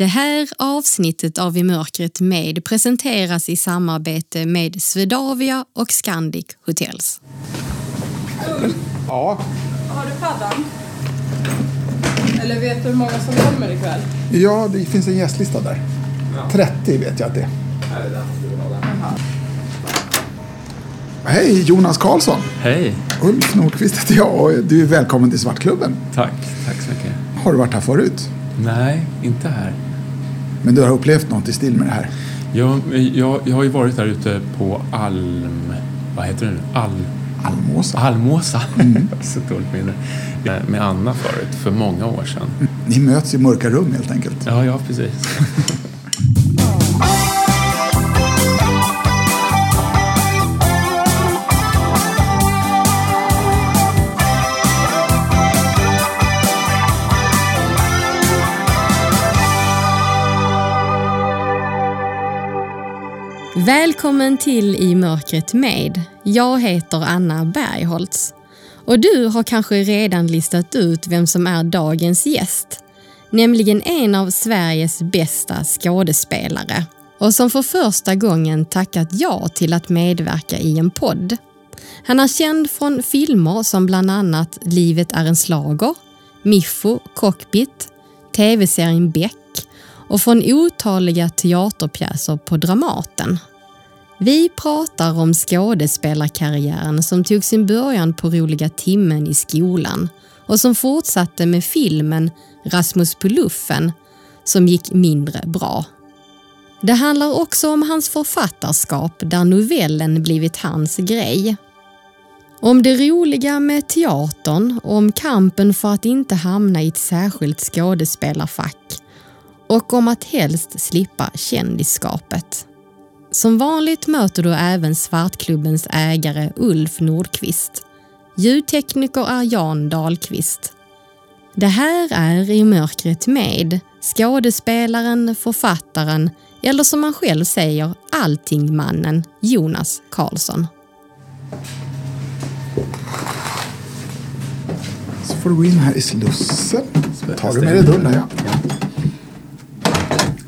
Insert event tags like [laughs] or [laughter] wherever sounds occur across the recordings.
Det här avsnittet av I mörkret med presenteras i samarbete med Swedavia och Scandic Hotels. Ja, Har du paddan? Eller vet du hur många som kommer ikväll? ja, det finns en gästlista där. 30 vet jag att det är. Hej, Jonas Karlsson. Hej! Ulf Nordqvist heter jag och du är välkommen till Svartklubben. Tack, tack så mycket. Har du varit här förut? Nej, inte här. Men du har upplevt något i stil med det här? Jag, jag, jag har ju varit där ute på Alm... Vad heter det nu? Al, Almåsa. Almåsa. [laughs] så dåligt minne. Med, med Anna förut, för många år sedan. Ni möts i mörka rum helt enkelt. Ja, ja, precis. [laughs] Välkommen till I mörkret med. Jag heter Anna Bergholtz. Och du har kanske redan listat ut vem som är dagens gäst. Nämligen en av Sveriges bästa skådespelare och som för första gången tackat ja till att medverka i en podd. Han är känd från filmer som bland annat Livet är en slager, Miffo, Cockpit, tv-serien Beck och från otaliga teaterpjäser på Dramaten. Vi pratar om skådespelarkarriären som tog sin början på roliga timmen i skolan och som fortsatte med filmen Rasmus på luffen som gick mindre bra. Det handlar också om hans författarskap där novellen blivit hans grej. Om det roliga med teatern och om kampen för att inte hamna i ett särskilt skådespelarfack och om att helst slippa kändisskapet. Som vanligt möter du även Svartklubbens ägare Ulf Nordqvist. Ljudtekniker är Jan Dahlqvist. Det här är I mörkret med skådespelaren, författaren eller som han själv säger, alltingmannen Jonas Karlsson. Så får du gå in här i Slussen. Tar du med dig dörren ja.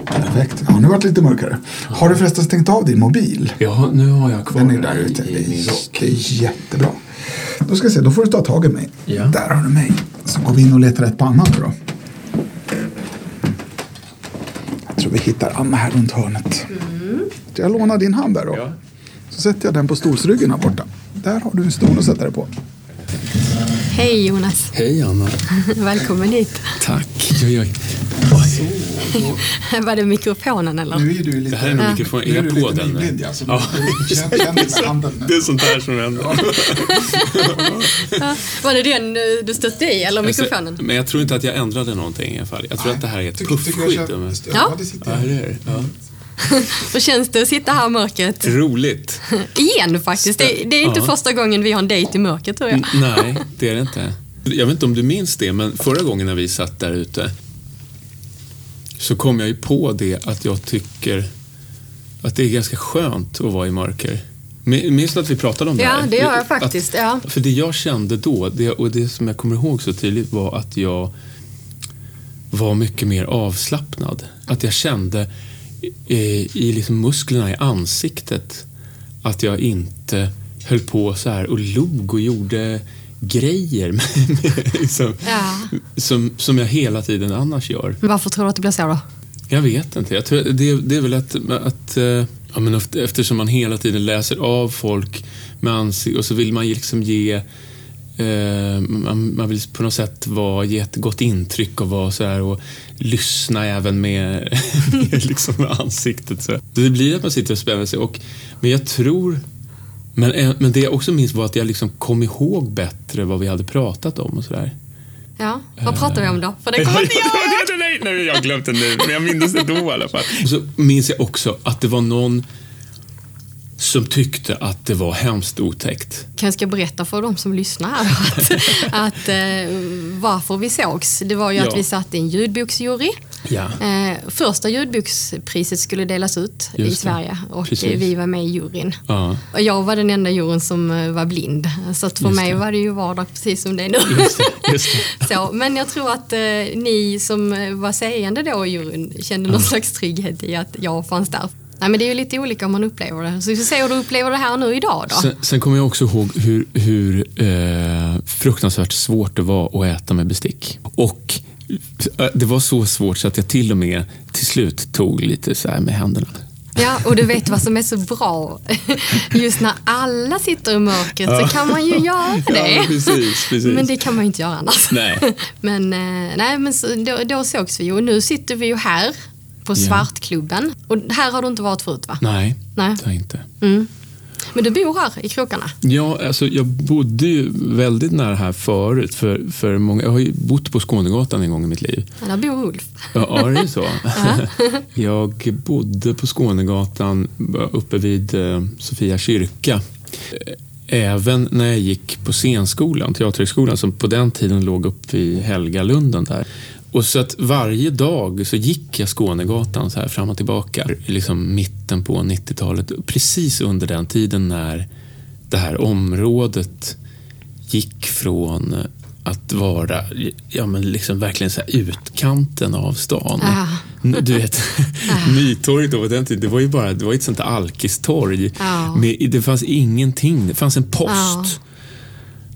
Perfekt. Ja, nu vart det lite mörkare. Har du förresten stängt av din mobil? Ja, nu har jag kvar Den är där ute. i, i min är, rock. det är jättebra. Då ska jag se, då får du ta tag i mig. Ja. Där har du mig. Så går vi in och letar rätt på Anna nu då. Jag tror vi hittar Anna här runt hörnet. Jag lånar din hand där då. Ja. Så sätter jag den på stolsryggen här borta. Där har du en stol att sätta dig på. Hej Jonas, Hej Anna. [laughs] välkommen hit. Tack. Jag, jag, Var det mikrofonen eller? Nu är du lite... det här är nog mikrofon. Är jag på den? nyblind, ja, så Ja. [laughs] Det är sånt här som händer. Var det den eh, du stötte i eller mikrofonen? Men jag tror inte att jag ändrade någonting i alla fall. Jag tror att det här är ett puffskydd. Ja, det sitter Ja, det är det. Ja. [laughs] Hur känns det att sitta här i mörkret? Roligt. Igen faktiskt. Det, det är inte Ja. första gången vi har en dejt i mörkret tror jag. N- Nej, det är det inte. Jag vet inte om du minns det, men förra gången när vi satt där ute så kom jag ju på det att jag tycker att det är ganska skönt att vara i mörker. Mi- Minns du att vi pratade om det Ja, här? det gör jag faktiskt, ja. För det jag kände då, det, och det som jag kommer ihåg så tydligt var att jag var mycket mer avslappnad. Att jag kände i, i liksom musklerna i ansiktet att jag inte höll på så här och log och gjorde grejer [laughs] med, med, liksom, Ja. som, som jag hela tiden annars gör. Men Varför tror du att det blir så då? Jag vet inte. Jag tror, det, det är väl att, att eh, ja, men efter- eftersom man hela tiden läser av folk med ansikte och så vill man liksom ge man, man vill på något sätt vara, ge ett gott intryck och vara så här och lyssna även med, [laughs] med liksom ansiktet. Så. Det blir att man sitter och spänner sig. Och, men jag tror men, eh, men det jag också minns var att jag liksom kom ihåg bättre vad vi hade pratat om och sådär. Ja, vad pratar vi om då? För det kommer inte jag [laughs] nej, nej, jag har glömt det nu, men jag minns det då i alla fall. Och så minns jag också att det var någon som tyckte att det var hemskt otäckt. kanske ska berätta för de som lyssnar att, [laughs] att eh, varför vi sågs. Det var ju att Ja. vi satt i en ljudboksjury Ja. Eh, första ljudbokspriset skulle delas ut i Just det. Sverige och Precis. eh, vi var med i juryn. Ja. Och jag var den enda juryn som eh, var blind. Så att för Just mig det. var det ju vardag precis som det är nu. Just det, just det. [laughs] Så, men jag tror att eh, ni som eh, var seende då i juryn kände någon slags trygghet i att jag fanns där. Nej, men det är ju lite olika om man upplever det. Så vi får se hur du upplever det här nu idag då. Sen, sen kommer jag också ihåg hur, hur eh, fruktansvärt svårt det var att äta med bestick. Och eh, det var så svårt så att jag till och med till slut tog lite så här med händerna. Ja, och du vet vad som är så bra? Just när alla sitter i mörkret så kan man ju göra det. Ja, precis, precis. Men det kan man ju inte göra annars. Nej. [laughs] Men, eh, nej, men så, då, då sågs vi ju och nu sitter vi ju här på Svartklubben. Och här har du inte varit förut va? Nej, Nej. det har jag inte. Mm. Men du bor här i krokarna? Ja, alltså, jag bodde ju väldigt nära här förut. För, för många, jag har ju bott på Skånegatan en gång i mitt liv. Ja, där bor Ulf. Ja, är det så? [laughs] [laughs] jag bodde på Skånegatan uppe vid eh, Sofia kyrka. Även när jag gick på scenskolan, Teaterhögskolan, som på den tiden låg uppe i Helgalunden där. Och så att varje dag så gick jag Skånegatan så här fram och tillbaka. Liksom mitten på 90-talet, precis under den tiden när det här området gick från att vara ja, men liksom verkligen så utkanten av stan. Ah. Du vet, [laughs] Nytorget då på den tiden, det var ju bara det var ett sånt där alkistorg. Ja. Med, det fanns ingenting, det fanns en post.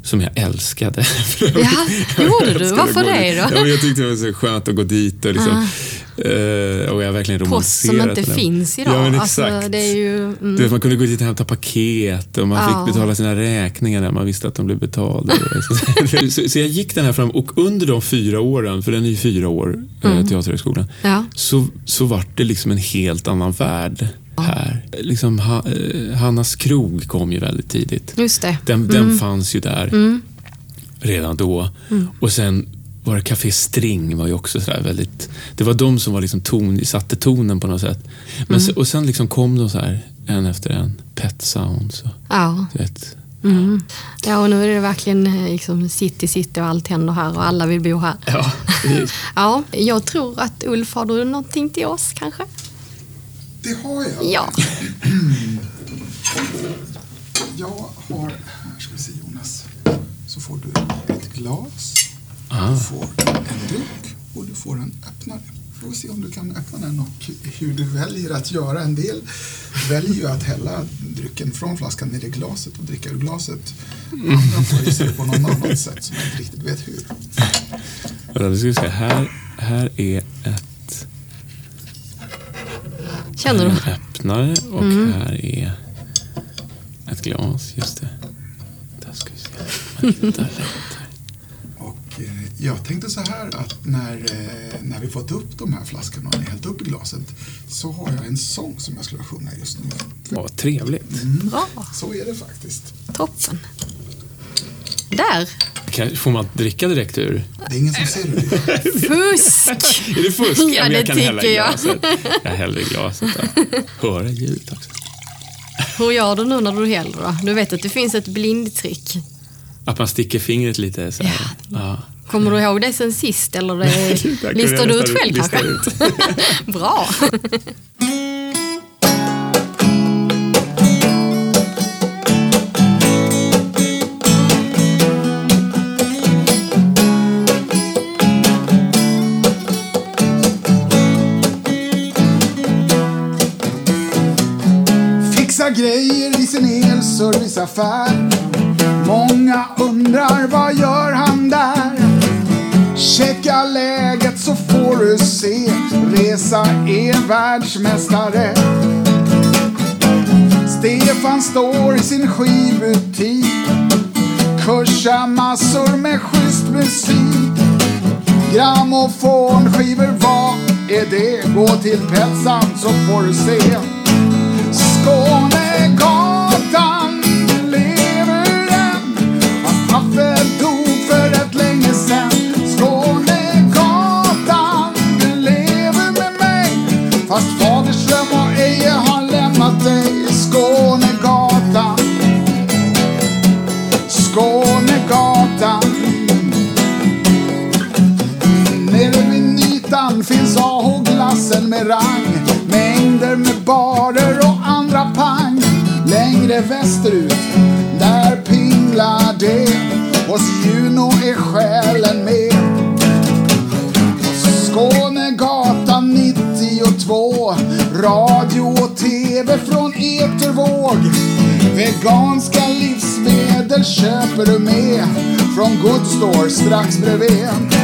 Som jag älskade. [laughs] Ja, gjorde du? Varför det då? Ja, jag tyckte det var så skönt att gå dit och liksom, eh, och jag verkligen Post som romantiserat inte finns idag. Ja, men Alltså, exakt. det är ju, mm. Du vet, man kunde gå dit och hämta paket och man Ja. fick betala sina räkningar när man visste att de blev betalda. [laughs] så, så, så jag gick den här fram och under de fyra åren, för den är ju fyra år, mm. Teaterhögskolan, Ja. så, så vart det liksom en helt annan värld här. Liksom, ha, eh, Hannas krog kom ju väldigt tidigt. Just det. Den, den fanns ju där redan då. Och sen var det Café String var ju också sådär väldigt... Det var de som var liksom ton, satte tonen på något sätt. Men se, och sen liksom kom de så här en efter en. Pet Sounds och Ja. du vet. ja, och nu är det verkligen eh, liksom city, city och allt händer här och alla vill bo här. Ja. [laughs] Ja, jag tror att Ulf, har du någonting till oss kanske? Det har jag. Ja. [clears throat] Jag har, här ska vi se Jonas, så får du ett glas, Ah. du får en dryck och du får en öppnare. Får vi se om du kan öppna den och hur du väljer att göra. En del väljer ju att hälla drycken från flaskan ner i glaset och dricka ur glaset. Andra får ju se på något annat sätt som jag inte riktigt vet hur. Vänta, nu ska vi se. Här, här är ett Känner du? en öppnare och här är ett glas. Just det. Där ska vi se. Vänta lite. Och eh, jag tänkte så här att när, eh, när vi fått upp de här flaskorna och hällt upp i glaset så har jag en sång som jag skulle sjunga just nu. Vad trevligt. Bra, Så är det faktiskt. toppen. Där, Kan, får man dricka direkt ur? Det är ingen som ser det fusk! Är det fusk? Ja, men det jag kan hälla i tycker jag. glaset. Jag häller i glaset. Då. Höra ljudet också. Hur gör du nu när du häller då? Du vet att det finns ett blindtryck. Att man sticker fingret lite så här. Ja. Kommer du ihåg det sen sist eller [laughs] det listar du ut själv kanske? [laughs] Bra! [laughs] serviceaffär. Många undrar vad gör han där? Checka läget så får du se. Resa är världsmästare. Stefan står i sin skivbutik. Kursar massor med schysst musik. Grammofonskivor, vad är det? Gå till Petsan så får du se. Skånegatan strax bredvid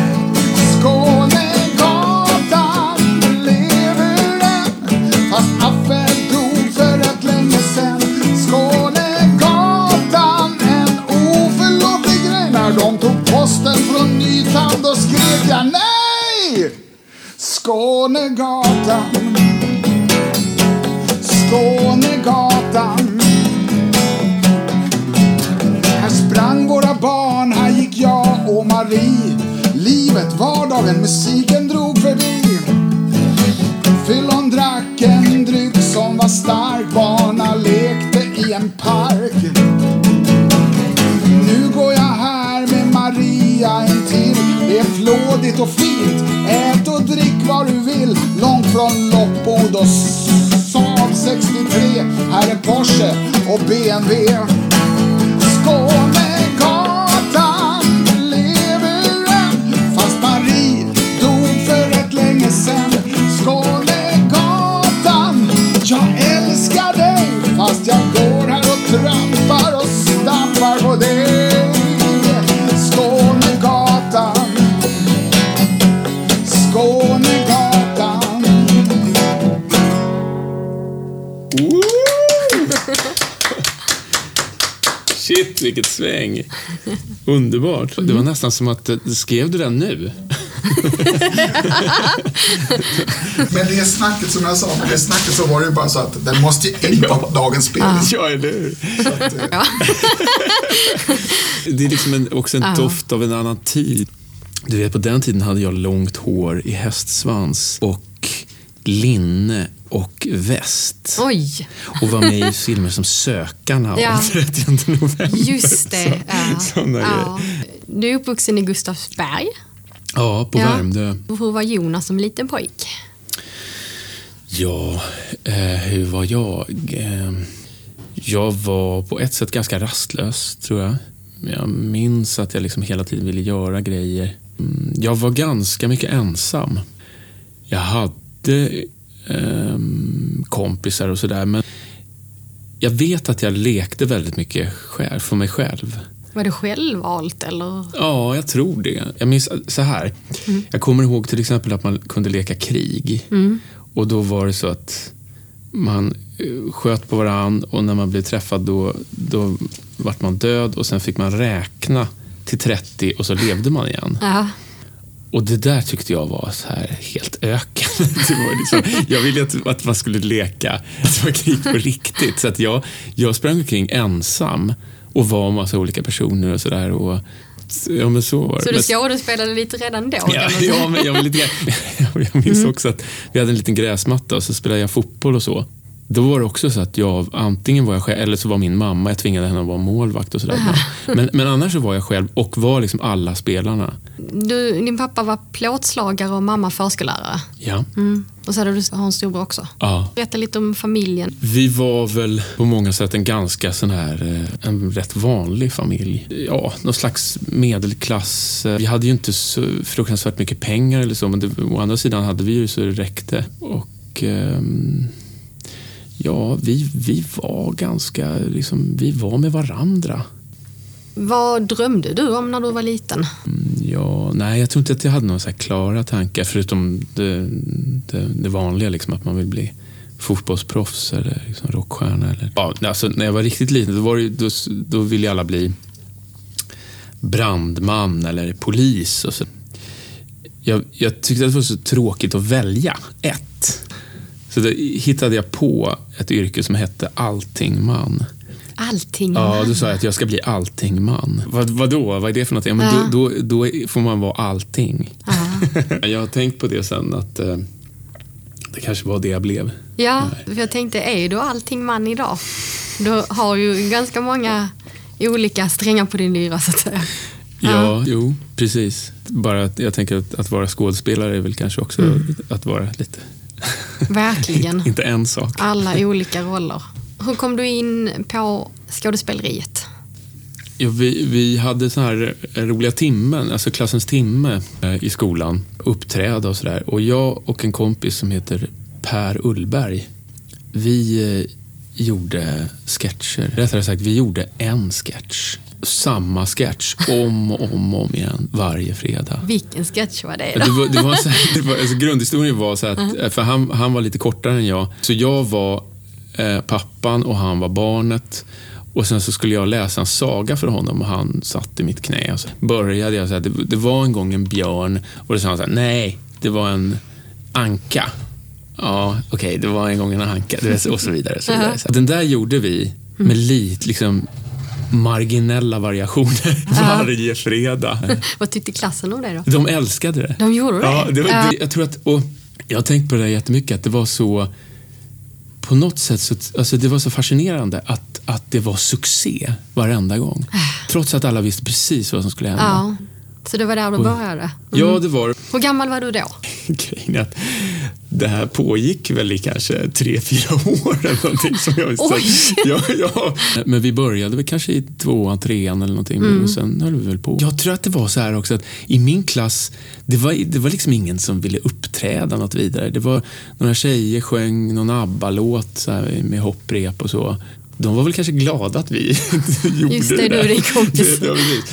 Det flådigt och fint. Ät och drick vad du vill Långt från loppbod och Saab 63 Här är Porsche och BMW vilket sväng. Underbart. Det var nästan som att, eh, skrev du den nu? [laughs] Men det snacket som jag sa, med det snacket så var det ju bara så att den måste ju in på dagens spellista. Ja, eller hur? Eh, Ja. [laughs] Det är liksom en, också en Ja. doft av en annan tid. Du vet, på den tiden hade jag långt hår i hästsvans och linne och väst. Oj, Och var med i filmer som Sökarna och Ja. 30 november. just det. Ja. Såna Ja. grejer. Du är uppvuxen i Gustavsberg. Ja, på Ja. Värmdö. Hur var Jonas som liten pojk? Ja, eh, hur var jag? Eh, jag var på ett sätt ganska rastlös, tror jag. Jag minns att jag liksom hela tiden ville göra grejer. Mm, Jag var ganska mycket ensam. Jag hade ehm, kompisar och sådär, men jag vet att jag lekte väldigt mycket själv, för mig själv. Var det självvalt eller? Ja, jag tror det. Jag minns så här. Jag kommer ihåg till exempel att man kunde leka krig. Och då var det så att man eh, sköt på varann och när man blev träffad då, då vart man död och sen fick man räkna till 30 och så levde man igen. Ja. Och det där tyckte jag var så här helt öken. [laughs] Liksom, jag ville att, att man skulle leka att det var krig på riktigt. Så att jag, jag sprang omkring ensam och var en massa olika personer och sådär. Ja, men så var det. Så du skådespelade lite redan då? Ja, man [laughs] ja, men jag, var lite, [laughs] jag minns också att vi hade en liten gräsmatta och så spelade jag fotboll och så. Då var det också så att jag, antingen var jag själv, eller så var min mamma, jag tvingade henne att vara målvakt och sådär. Men, men annars så var jag själv och var liksom alla spelarna. Du, din pappa var plåtslagare och mamma förskollärare. Ja. Mm. Och så hade du en storbror också. ja. Berätta lite om familjen. Vi var väl på många sätt en ganska sån här, eh, en rätt vanlig familj. Ja, någon slags medelklass. Vi hade ju inte så fruktansvärt mycket pengar eller så, men det, å andra sidan hade vi ju så det räckte. Och ehm, ja, vi, vi var ganska, liksom, vi var med varandra. Vad drömde du om när du var liten? Ja, nej, jag tror inte att jag hade några så klara tankar förutom det, det, det vanliga, liksom, att man vill bli fotbollsproffs eller liksom rockstjärna. Eller, ja, alltså, när jag var riktigt liten då, var det, då, då ville alla bli brandman eller polis. Och så. Jag, jag tyckte att det var så tråkigt att välja ett. Så då hittade jag på ett yrke som hette alltingman. Allting. Ja, då sa jag att jag ska bli alltingman. Vad, vadå? Vad är det för någonting? Ja, men Ja. då, då, då får man vara allting. Ja. [laughs] jag har tänkt på det sen, att eh, det kanske var det jag blev. Ja, för jag tänkte, är du allting man idag? Du har ju ganska många olika strängar på din lyra så att säga. Ja, jo, precis. Bara att jag tänker att, att vara skådespelare är väl kanske också Mm. att vara lite [laughs] Verkligen. [laughs] inte en sak. Alla olika roller. Hur kom du in på skådespeleriet? Ja, vi, vi hade så här roliga timmen, alltså klassens timme eh, i skolan, uppträda och sådär. Och jag och en kompis som heter Per Ullberg, vi eh, gjorde sketcher. Rättare sagt, vi gjorde en sketch. Samma sketch om och om, och om igen varje fredag. Vilken sketch var det Det då? var, det var så här, [laughs] det var, alltså grundhistorien var så att, för han, han var lite kortare än jag, så jag var eh, pappan och han var barnet. Och sen så skulle jag läsa en saga för honom och han satt i mitt knä. Och så började jag säga det, det var en gång en björn och då sa han så här, nej, det var en anka. Ja, okej, det var en gång en anka och så vidare. Så vidare. Så den där gjorde vi med lite liksom, marginella variationer [laughs] varje fredag. [laughs] Vad tyckte klassen om det då? De älskade det. De gjorde det? Ja, det, var, det jag tror att, och jag har tänkt på det där jättemycket, att det var så på något sätt så, alltså det var så fascinerande att, att det var succé varenda gång. Trots att alla visste precis vad som skulle hända. Ja. Så det var där du började? Ja, det var Hur gammal var du då? [laughs] grejen. Att det här pågick väl i kanske tre, fyra [laughs] år eller någonting. Som jag visste. Oj! Ja, ja. Men vi började väl kanske i tvåan, trean eller någonting. Mm. Och sen höll vi väl på. Jag tror att det var så här också att i min klass, det var, det var liksom ingen som ville uppträda något vidare. Det var några tjejer sjöng någon ABBA-låt så här med hopprep och så. De var väl kanske glada att vi [laughs] gjorde Just det, det du och där. din kompis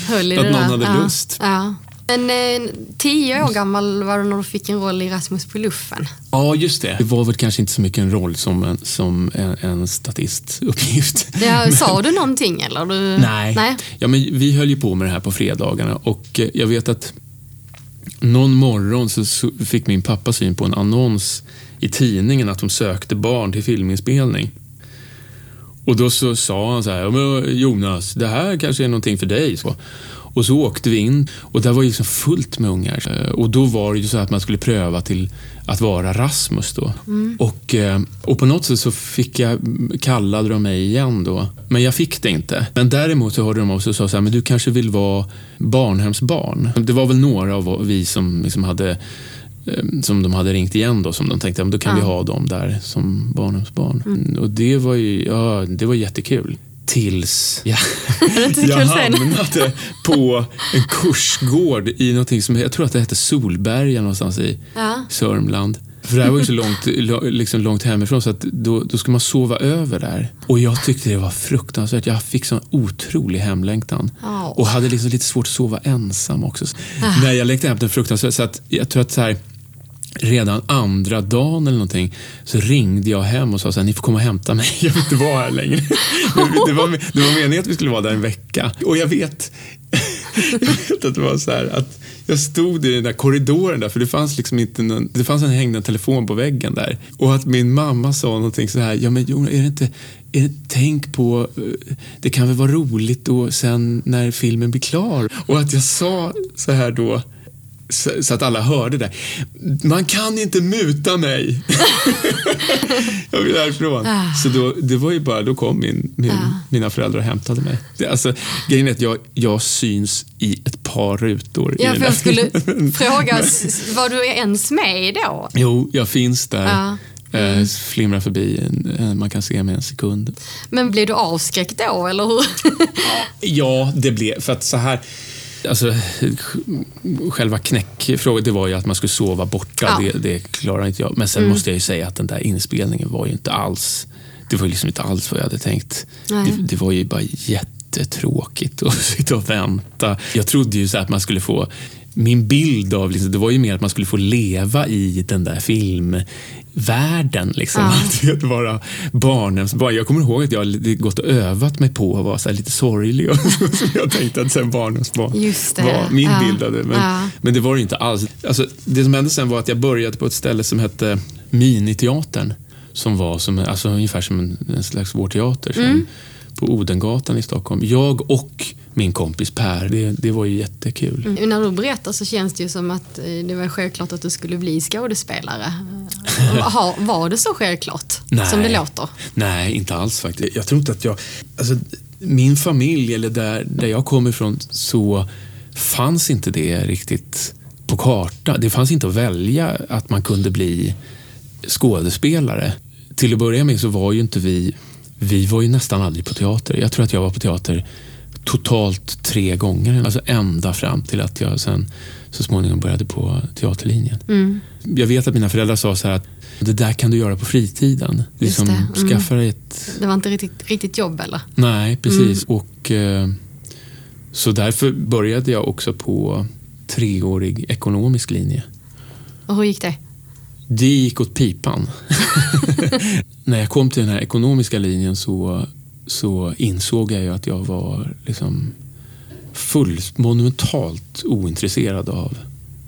höll i Att det någon där. hade ja. lust. Ja. Men eh, tio år gammal var du när du fick en roll i Rasmus på luffen. Ja, just det. Det var väl kanske inte så mycket en roll som en, som en, en statistuppgift. [laughs] Ja, sa du någonting eller? Du... Nej. Nej. Ja, men vi höll ju på med det här på fredagarna och eh, jag vet att någon morgon så fick min pappa syn på en annons i tidningen att de sökte barn till filminspelning. Och då så sa han så här, "Ja, men Jonas, det här kanske är någonting för dig. Så. Och så åkte vi in och där var ju liksom fullt med ungar. Eh, Och då var det ju så att man skulle pröva till att vara Rasmus då. Och, eh, och på något sätt så fick jag, kallade de mig igen då. Men jag fick det inte. Men däremot så hörde de sig och sa så här, men du kanske vill vara barnhemsbarn. Det var väl några av vi som liksom hade eh, som de hade ringt igen då, som de tänkte, "Ja, då kan vi ha dem där som barnhemsbarn. Mm. Och det var ju, ja, det var jättekul. Tills [laughs] jag, jag hamnade på en kursgård i någonting som, jag tror att det hette Solberga någonstans i Ja. Sörmland. För det här [laughs] var ju så långt, liksom långt hemifrån så att då, då ska man sova över där. Och jag tyckte det var fruktansvärt. Jag fick sån otrolig hemlängtan. Ja. Och hade liksom lite svårt att sova ensam också. Nej, jag längtade hem den fruktansvärt. Så att jag tror att så här, redan andra dagen eller någonting så ringde jag hem och sa så här, ni får komma och hämta mig, [laughs] jag vill inte vara här längre. det, var, det var meningen att vi skulle vara där en vecka. Och jag vet, [laughs] jag vet att det var så här att jag stod i den där korridoren där, för det fanns liksom inte någon, det fanns en hängande telefon på väggen där. Och att min mamma sa någonting så här, ja men Jonas, är det inte, är det, tänk på, eh, det kan väl vara roligt då sen när filmen blir klar. Och att jag sa så här då, så, så att alla hörde det. Man kan inte muta mig. [laughs] jag vill härifrån. Så då, det var ju bara, då kom min, min, mina föräldrar och hämtade mig. Det, alltså, grejen är att jag, jag syns i ett par rutor. Ja, för jag [laughs] skulle fråga, var du ens med då? Jo, jag finns där. Eh, flimrar förbi, man kan se mig en sekund. Men blev du avskräckt då, eller hur? [laughs] Ja, det blev, för att så här, alltså själva knäckfrågan, det var ju att man skulle sova borta, Ja. Mm. det, det klarar inte jag. Men sen måste jag ju säga att den där inspelningen var ju inte alls, det var ju liksom inte alls vad jag hade tänkt. Det, det var ju bara jättetråkigt att [laughs] sitta och vänta. Jag trodde ju så att man skulle få min bild av liksom, det var ju mer att man skulle få leva i den där filmvärlden. Liksom. Ja. [laughs] Att vet, vara barnhemsbarn. Jag kommer ihåg att jag gått och övat mig på att vara så lite sorglig. Och [laughs] så jag tänkte att sen barnhemsbarn Just det. var min Ja. bild av det. Men, Ja. men det var det inte alls. Alltså, det som hände sen var att jag började på ett ställe som hette Miniteatern. Som var som, alltså, ungefär som en, en slags vår teater. Som, Mm. På Odengatan i Stockholm. Jag och min kompis Per. Det, det var ju jättekul. Mm. När du berättar så känns det ju som att eh, det var självklart att du skulle bli skådespelare. [laughs] Var det så självklart som det låter? Nej, inte alls faktiskt. Jag tror inte att jag... Alltså, min familj, eller där, där jag kommer ifrån, så fanns inte det riktigt på karta. Det fanns inte att välja att man kunde bli skådespelare. Till att börja med så var ju inte vi, vi var ju nästan aldrig på teater. Jag tror att jag var på teater totalt tre gånger, alltså ända fram till att jag sen så småningom började på teaterlinjen. Mm. Jag vet att mina föräldrar sa så här att det där kan du göra på fritiden. Liksom, det. Mm. Skaffa dig ett... Det var inte riktigt, riktigt jobb eller? Nej, precis. Och, eh, så därför började jag också på treårig ekonomisk linje. Och hur gick det? Det gick åt pipan. [laughs] När jag kom till den här ekonomiska linjen så, så insåg jag ju att jag var liksom full, monumentalt ointresserad av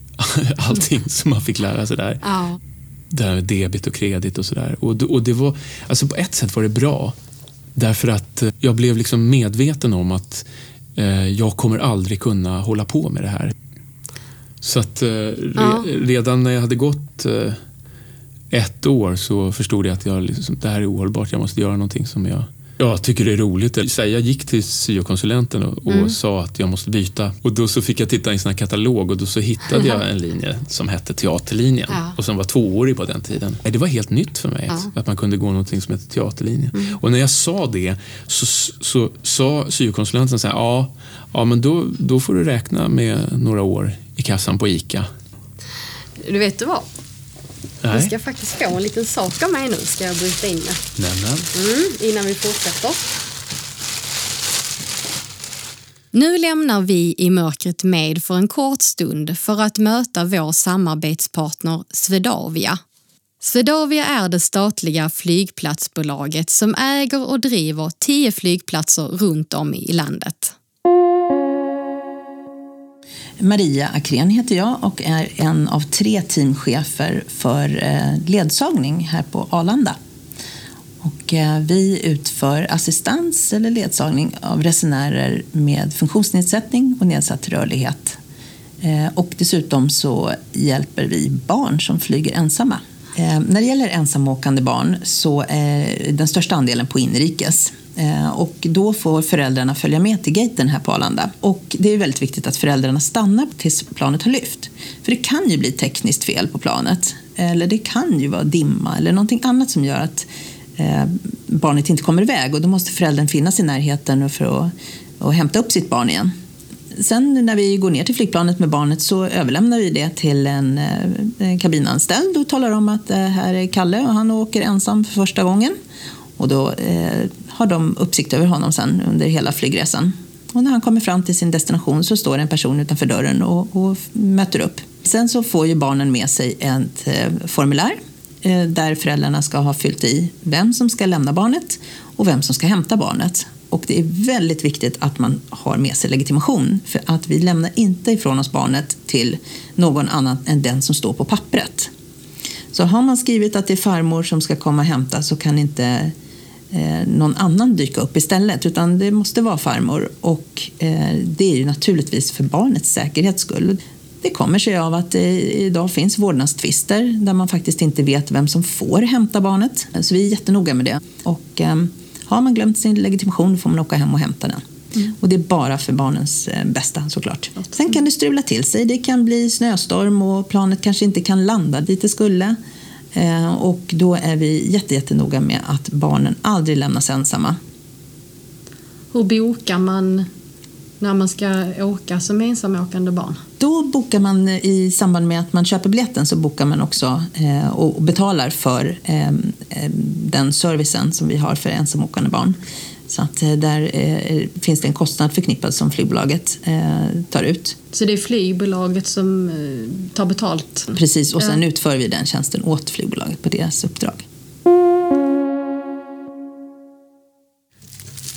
[laughs] allting som man fick lära sig där. Ja. Det här med debit och kredit och sådär. Och, det- och det var, alltså på ett sätt var det bra. Därför att eh, jag blev liksom medveten om att eh, jag kommer aldrig kunna hålla på med det här. Så att eh, re, Ja. redan när jag hade gått eh, ett år så förstod jag att jag liksom, det här är ohållbart. Jag måste göra någonting som jag jag tycker det är roligt. Så Jag gick till syokonsulenten och, och Mm. sa att jag måste byta. Och då så fick jag titta i en sån katalog och då så hittade jag en linje som hette teaterlinjen Ja. och som var tvåårig på den tiden. Det var helt nytt för mig att, att man kunde gå någonting som hette teaterlinjen. Mm. Och när jag sa det så, så sa syokonsulenten så här, ja, ja men då, då får du räkna med några år i kassan på ICA. Du vet du vad? Du Nej, ska faktiskt få en liten sak av mig nu, ska jag bryta in med. nämen. Mm, innan vi fortsätter. Nu lämnar vi i mörkret med för en kort stund för att möta vår samarbetspartner Swedavia. Swedavia är det statliga flygplatsbolaget som äger och driver tio flygplatser runt om i landet. Maria Akrén heter jag och är en av tre teamchefer för eh, ledsagning här på Arlanda. Och eh, vi utför assistans eller ledsagning av resenärer med funktionsnedsättning och nedsatt rörlighet. Eh, och dessutom så hjälper vi barn som flyger ensamma. När det gäller ensamåkande barn så är den största andelen på inrikes. Eh, och då får föräldrarna följa med till gaten här på Arlanda. Och det är väldigt viktigt att föräldrarna stannar tills planet har lyft. För det kan ju bli tekniskt fel på planet. Eller det kan ju vara dimma eller någonting annat som gör att eh, barnet inte kommer iväg. Och då måste föräldern finnas i närheten för att, och hämta upp sitt barn igen. Sen när vi går ner till flygplanet med barnet så överlämnar vi det till en eh, kabinanställd och talar om att det här är Kalle och han åker ensam för första gången. Och då eh, har de uppsikt över honom sen under hela flygresan. Och när han kommer fram till sin destination så står en person utanför dörren och, och möter upp. Sen så får ju barnen med sig ett eh, formulär eh, där föräldrarna ska ha fyllt i vem som ska lämna barnet och vem som ska hämta barnet. Och det är väldigt viktigt att man har med sig legitimation för att vi lämnar inte ifrån oss barnet till någon annan än den som står på pappret. Så har man skrivit att det är farmor som ska komma och hämta så kan inte eh, någon annan dyka upp istället utan det måste vara farmor och eh, det är ju naturligtvis för barnets säkerhets skull. Det kommer sig av att det idag finns vårdnadstvister där man faktiskt inte vet vem som får hämta barnet. Så vi är jättenoga med det. Och eh, har man glömt sin legitimation får man åka hem och hämta den. Och det är bara för barnens bästa såklart. Sen kan det strula till sig. Det kan bli snöstorm och planet kanske inte kan landa dit det skulle. Eh, Och då är vi jätte, jättenoga med att barnen aldrig lämnas ensamma. Hur bokar man när man ska åka som ensamåkande barn? Då bokar man eh, i samband med att man köper biljetten så bokar man också eh, och betalar för eh, den servicen som vi har för ensamåkande barn. Så att eh, där eh, finns det en kostnad förknippad som flygbolaget eh, tar ut. Så det är flygbolaget som eh, tar betalt? Precis, och sen Ja. utför vi den tjänsten åt flygbolaget på deras uppdrag.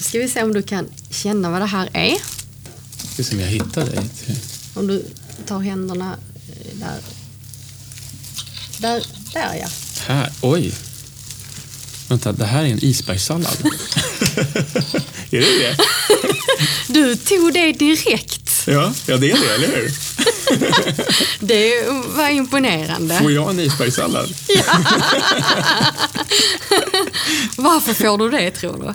Ska vi se om du kan känna vad det här är? Ska se om jag hittar dig. Om du tar händerna där. Där, där ja. Här, oj. Vänta, det här är en isbergssallad. [laughs] är det det? Du tog det direkt. Ja, ja det är det, eller hur? [laughs] Det var imponerande. Får jag en isbergssallad? [laughs] Varför får du det tror du?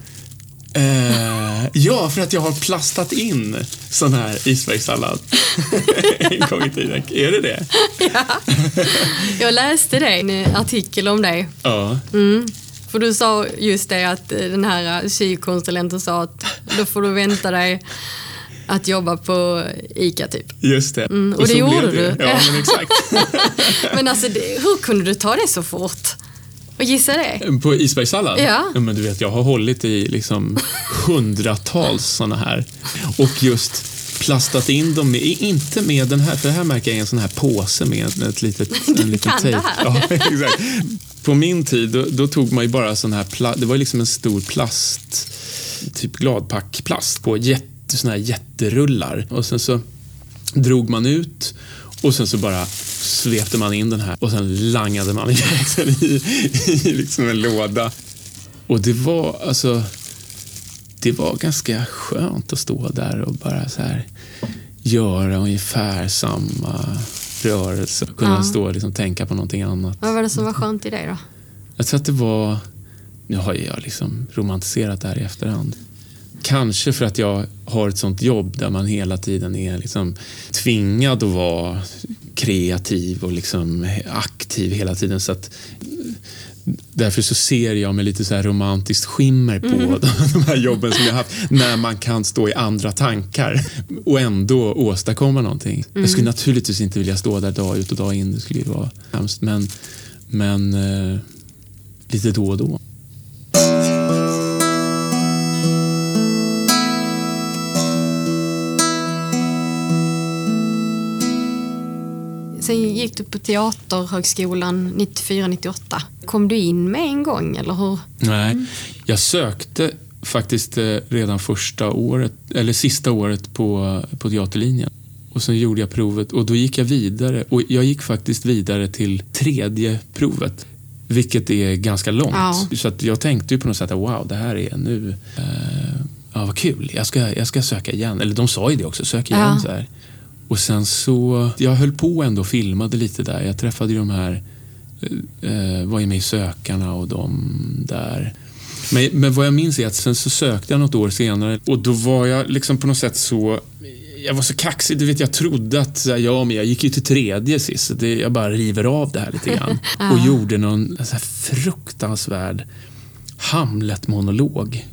Eh, ja, för att jag har plastat in sån här isbergssallad en gång i tiden. Är det det? Jag läste det, en artikel om det. Ja. För du sa just det att eh, den här sykonsulenten sa att då får du vänta dig att jobba på ICA typ. Just det. Mm, och det så gjorde blev du. Ja, men exakt. [laughs] Men alltså, det, hur kunde du ta det så fort? Och gissa det? På isbergssallad? Ja. men du vet, jag har hållit i liksom hundratals såna här. Och just plastat in dem, med, inte med den här, för här märker jag en sån här påse med ett litet, en [laughs] liten det tejp. Ja, [laughs] exakt. På min tid, då, då tog man ju bara sån här, pla, det var liksom en stor plast, typ gladpackplast på jätte, såna här jätterullar. Och sen så drog man ut och sen så bara svepte man in den här och sen langade man [laughs] iväg den i, i liksom en låda. Och det var alltså det var ganska skönt att stå där och bara så här göra ungefär samma rörelse. Kunna Ja. stå och liksom tänka på någonting annat. Vad var det som var skönt i det då? Jag tror att det var... Nu har jag liksom romantiserat det här i efterhand. Kanske för att jag har ett sånt jobb där man hela tiden är liksom tvingad att vara kreativ och liksom aktiv hela tiden. Så att, därför så ser jag med lite så här romantiskt skimmer på [laughs] de här jobben som jag haft när man kan stå i andra tankar och ändå åstadkomma någonting. Jag skulle naturligtvis inte vilja stå där dag ut och dag in. Det skulle ju vara hemskt. Men, men eh, lite då och då. Sen gick du på Teaterhögskolan 94-98. Kom du in med en gång eller hur? Nej, jag sökte faktiskt eh, redan första året, eller sista året på, på teaterlinjen. Och sen gjorde jag provet och då gick jag vidare. Och jag gick faktiskt vidare till tredje provet. Vilket är ganska långt. Ja. Så att jag tänkte ju på något sätt att wow, det här är nu... Eh, ja, vad kul. Jag ska, jag ska söka igen. Eller de sa ju det också, sök igen. Ja. Så här. Och sen så... Jag höll på ändå och filmade lite där. Jag träffade ju de här... Eh, var ju med i Sökarna och de där. Men, men vad jag minns är att sen så sökte jag något år senare och då var jag liksom på något sätt så jag var så kaxig, du vet jag trodde att här, ja, men jag gick ju till tredje sist, det, jag bara river av det här lite grann. [laughs] Och gjorde någon så fruktansvärd Hamlet-monolog.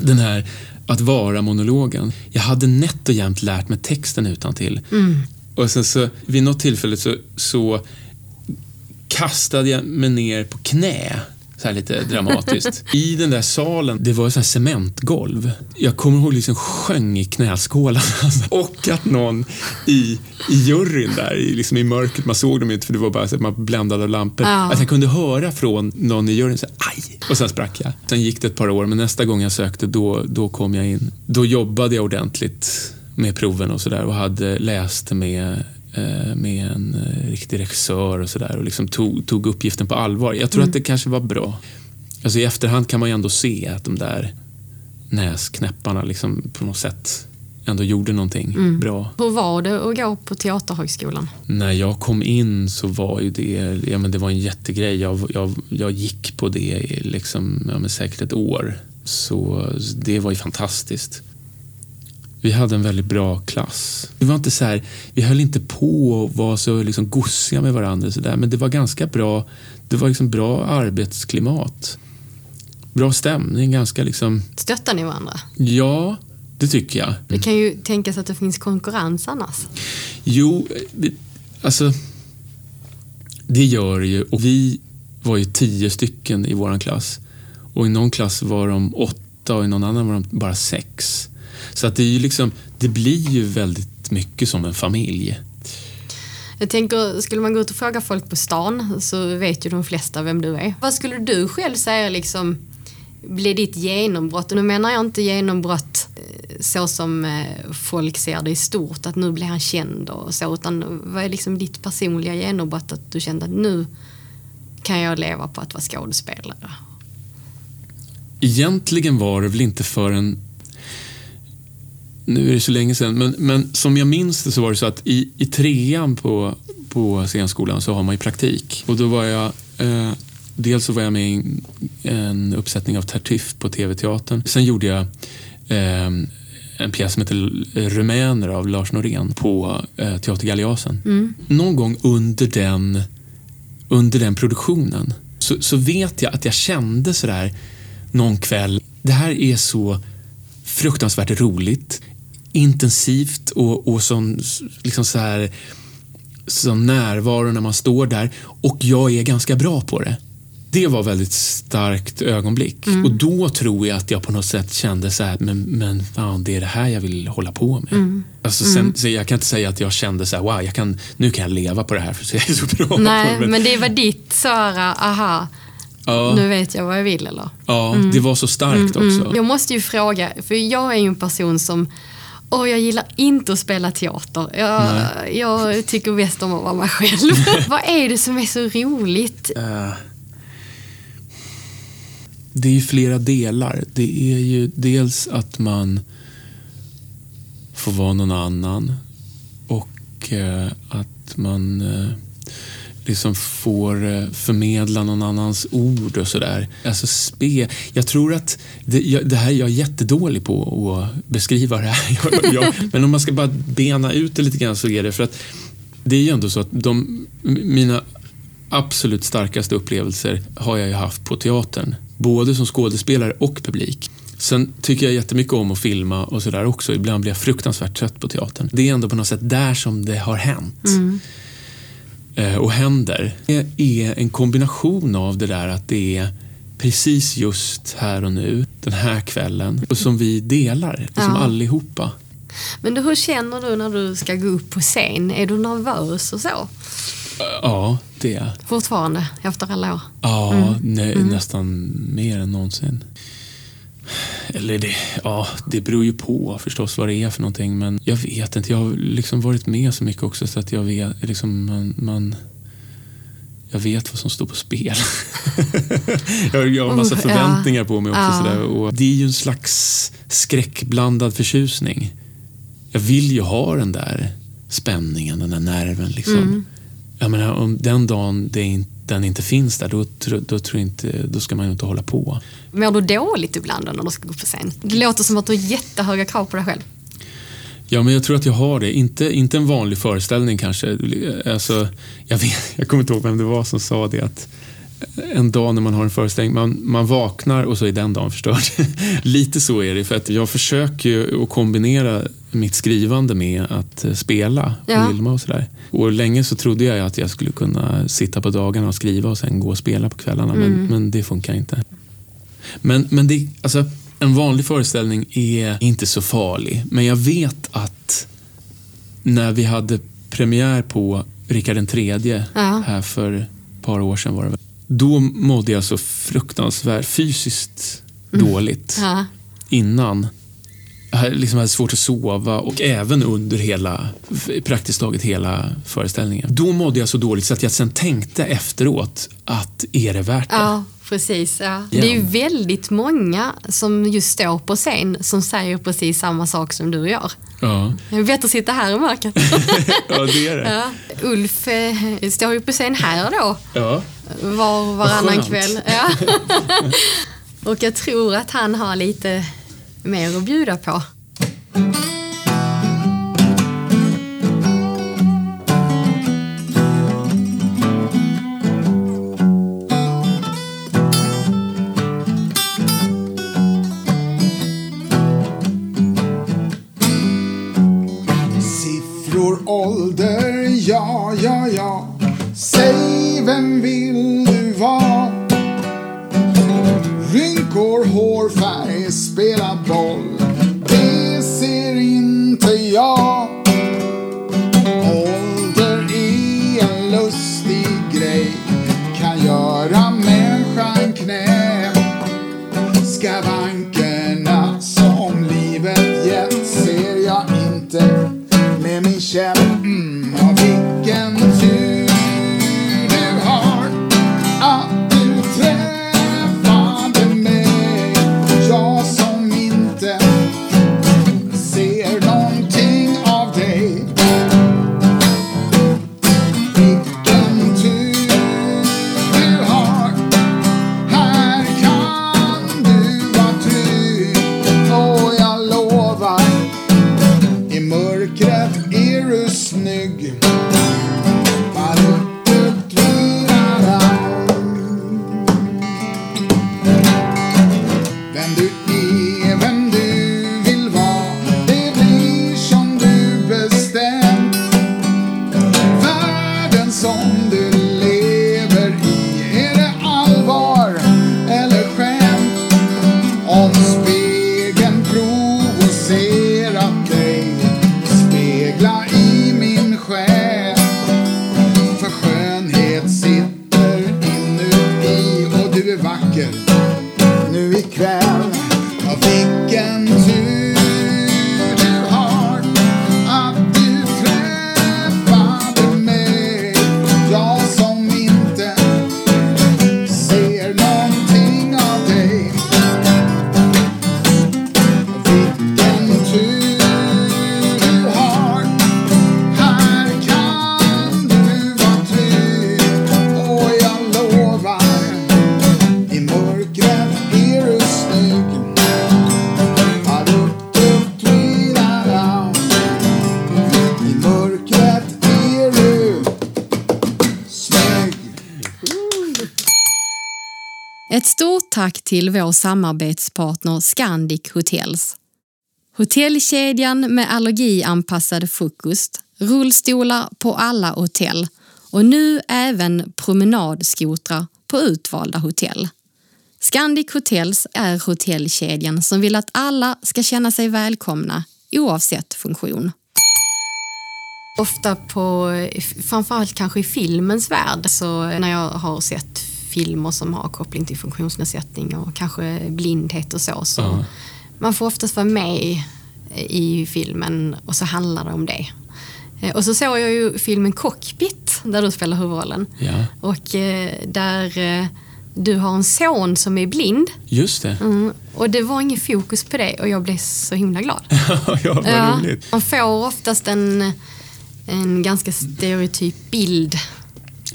Den här att vara-monologen. Jag hade nätt och jämnt lärt mig texten utan till. Och sen så vid något tillfälle så, så kastade jag mig ner på knä. Så här lite dramatiskt. I den där salen, det var så här cementgolv. Jag kommer ihåg liksom sjöng i knäskålarna. [laughs] Och att någon i, i juryn där, liksom i mörkret, man såg dem inte för det var bara så att man bländade av lampor. Ja. Att jag kunde höra från någon i juryn så här, aj! Och sen sprack jag. Sen gick det ett par år, men nästa gång jag sökte då, då kom jag in. Då jobbade jag ordentligt med proven och sådär och hade läst med med en eh, riktig regissör och sådär och liksom tog, tog uppgiften på allvar. Jag tror att det kanske var bra. Alltså i efterhand kan man ju ändå se att de där näsknäpparna liksom på något sätt ändå gjorde någonting bra. Hur var det att gå på Teaterhögskolan? När jag kom in så var ju det, ja, men det var en jättegrej. Jag, jag, jag gick på det i liksom, ja, men säkert ett år. Så det var ju fantastiskt. Vi hade en väldigt bra klass. Vi var inte så här, vi höll inte på och var så liksom gossiga med varandra så där, men det var ganska bra. Det var liksom bra arbetsklimat. Bra stämning, ganska liksom, Stöttar ni varandra? ja, det tycker jag. Det kan ju tänkas att det finns konkurrens annars. Jo, alltså det gör det ju. Och vi var ju tio stycken i vår klass. Och i någon klass var de åtta och i någon annan var de bara sex. Så att det är ju liksom, det blir ju väldigt mycket som en familj. Jag tänker, skulle man gå ut och fråga folk på stan så vet ju de flesta vem du är. Vad skulle du själv säga liksom blev ditt genombrott? Och nu menar jag inte genombrott eh, så som eh, folk ser det i stort, att nu blir han känd och så, utan vad är liksom ditt personliga genombrott? Att du kände att nu kan jag leva på att vara skådespelare. Egentligen var det väl inte förrän nu är det så länge sedan, men, men som jag minns det så var det så att i, i trean på, på scenskolan så har man ju praktik. Och då var jag, eh, Dels så var jag med i en, en uppsättning av Tartuffe på TV-teatern. Sen gjorde jag eh, en pjäs som heter Rumäner av Lars Norén på eh, Teater Galeasen. Mm. Någon gång under den, under den produktionen så, så vet jag att jag kände sådär någon kväll, det här är så fruktansvärt roligt, intensivt och, och sån, liksom så här, sån närvaro när man står där och jag är ganska bra på det. Det var väldigt starkt ögonblick och då tror jag att jag på något sätt kände så här, men, men fan, det är det här jag vill hålla på med. Alltså, sen, så jag kan inte säga att jag kände så här, wow, jag kan, nu kan jag leva på det här för jag är så bra på Nej, det. men det var ditt här, aha, ja, nu vet jag vad jag vill eller? ja, det var så starkt också. Jag måste ju fråga, för jag är ju en person som Åh, jag gillar inte att spela teater. Jag, jag tycker bäst om att vara mig själv. [laughs] Vad är det som är så roligt? Eh, det är ju flera delar. Det är ju dels att man får vara någon annan och eh, att man eh, liksom får eh, förmedla någon annans ord och sådär. Alltså spe. Jag tror att det, jag, det här är jag jättedålig på att beskriva det här. [laughs] Jag, jag, men om man ska bara bena ut det lite grann så är det för att det är ju ändå så att de, mina absolut starkaste upplevelser har jag ju haft på teatern. Både som skådespelare och publik. Sen tycker jag jättemycket om att filma och sådär också. Ibland blir jag fruktansvärt trött på teatern. Det är ändå på något sätt där som det har hänt. Mm och händer. Det är en kombination av det där att det är precis just här och nu, den här kvällen, och som vi delar, liksom Ja. allihopa. Men du, hur känner du när du ska gå upp på scen? Är du nervös och så? Ja, det är Fortfarande, efter alla år? Ja, nä, nästan mer än någonsin. Eller det, ja, det beror ju på förstås vad det är för någonting. Men jag vet inte, jag har liksom varit med så mycket också så att jag vet, liksom, man, man jag vet vad som står på spel. [laughs] jag, har- jag har en massa förväntningar på mig också. Ja. Sådär, och det är ju en slags skräckblandad förtjusning. Jag vill ju ha den där spänningen, den där nerven. Liksom. Jag menar, om den dagen det inte, den inte finns där, då, då, tror inte, då ska man ju inte hålla på. Mår du dåligt ibland då när du ska gå upp på scen? Det låter som att du har jättehöga krav på dig själv. Ja, men jag tror att jag har det. Inte, inte en vanlig föreställning kanske. Alltså, jag, vet, [laughs] jag kommer inte ihåg vem det var som sa det. att En dag när man har en föreställning, man, man vaknar och så är den dagen förstörd. [laughs] Lite så är det. För att jag försöker ju att kombinera mitt skrivande med att eh, spela och Ja. filma och sådär. Och länge så trodde jag att jag skulle kunna sitta på dagarna och skriva och sen gå och spela på kvällarna. Men, men det funkar inte. Men, men det, alltså, en vanlig föreställning är inte så farlig. Men jag vet att när vi hade premiär på Rikard III Ja. här för ett par år sedan var det väl. Då mådde jag så fruktansvärt fysiskt dåligt Ja. innan. Hade liksom hade svårt att sova och även under hela, praktiskt taget hela föreställningen. Då mådde jag så dåligt så att jag sen tänkte efteråt att är det värt det? Ja, precis. Ja. Det är ju väldigt många som just står på scen som säger precis samma sak som du gör. Ja, Det är bättre att sitta här i mörkret. [laughs] ja det är det. ja. Ulf eh, står ju på scen här då, Ja. var och varannan skönt. kväll. Ja. [laughs] och jag tror att han har lite mer att bjuda på. Ett stort tack till vår samarbetspartner Scandic Hotels. Hotellkedjan med allergianpassad frukost, rullstolar på alla hotell och nu även promenadskotrar på utvalda hotell. Scandic Hotels är hotellkedjan som vill att alla ska känna sig välkomna oavsett funktion. Ofta på, framförallt kanske i filmens värld, så när jag har sett filmer som har koppling till funktionsnedsättning och kanske blindhet och så, så Ja. man får oftast vara med i filmen och så handlar det om det. Eh, Och så såg jag ju filmen Cockpit där du spelar huvudrollen. Ja, Och eh, där eh, du har en son som är blind. just det. Mm, och det var ingen fokus på det och jag blev så himla glad. [laughs] ja, vad Ja, roligt. man får oftast en, en ganska stereotyp bild.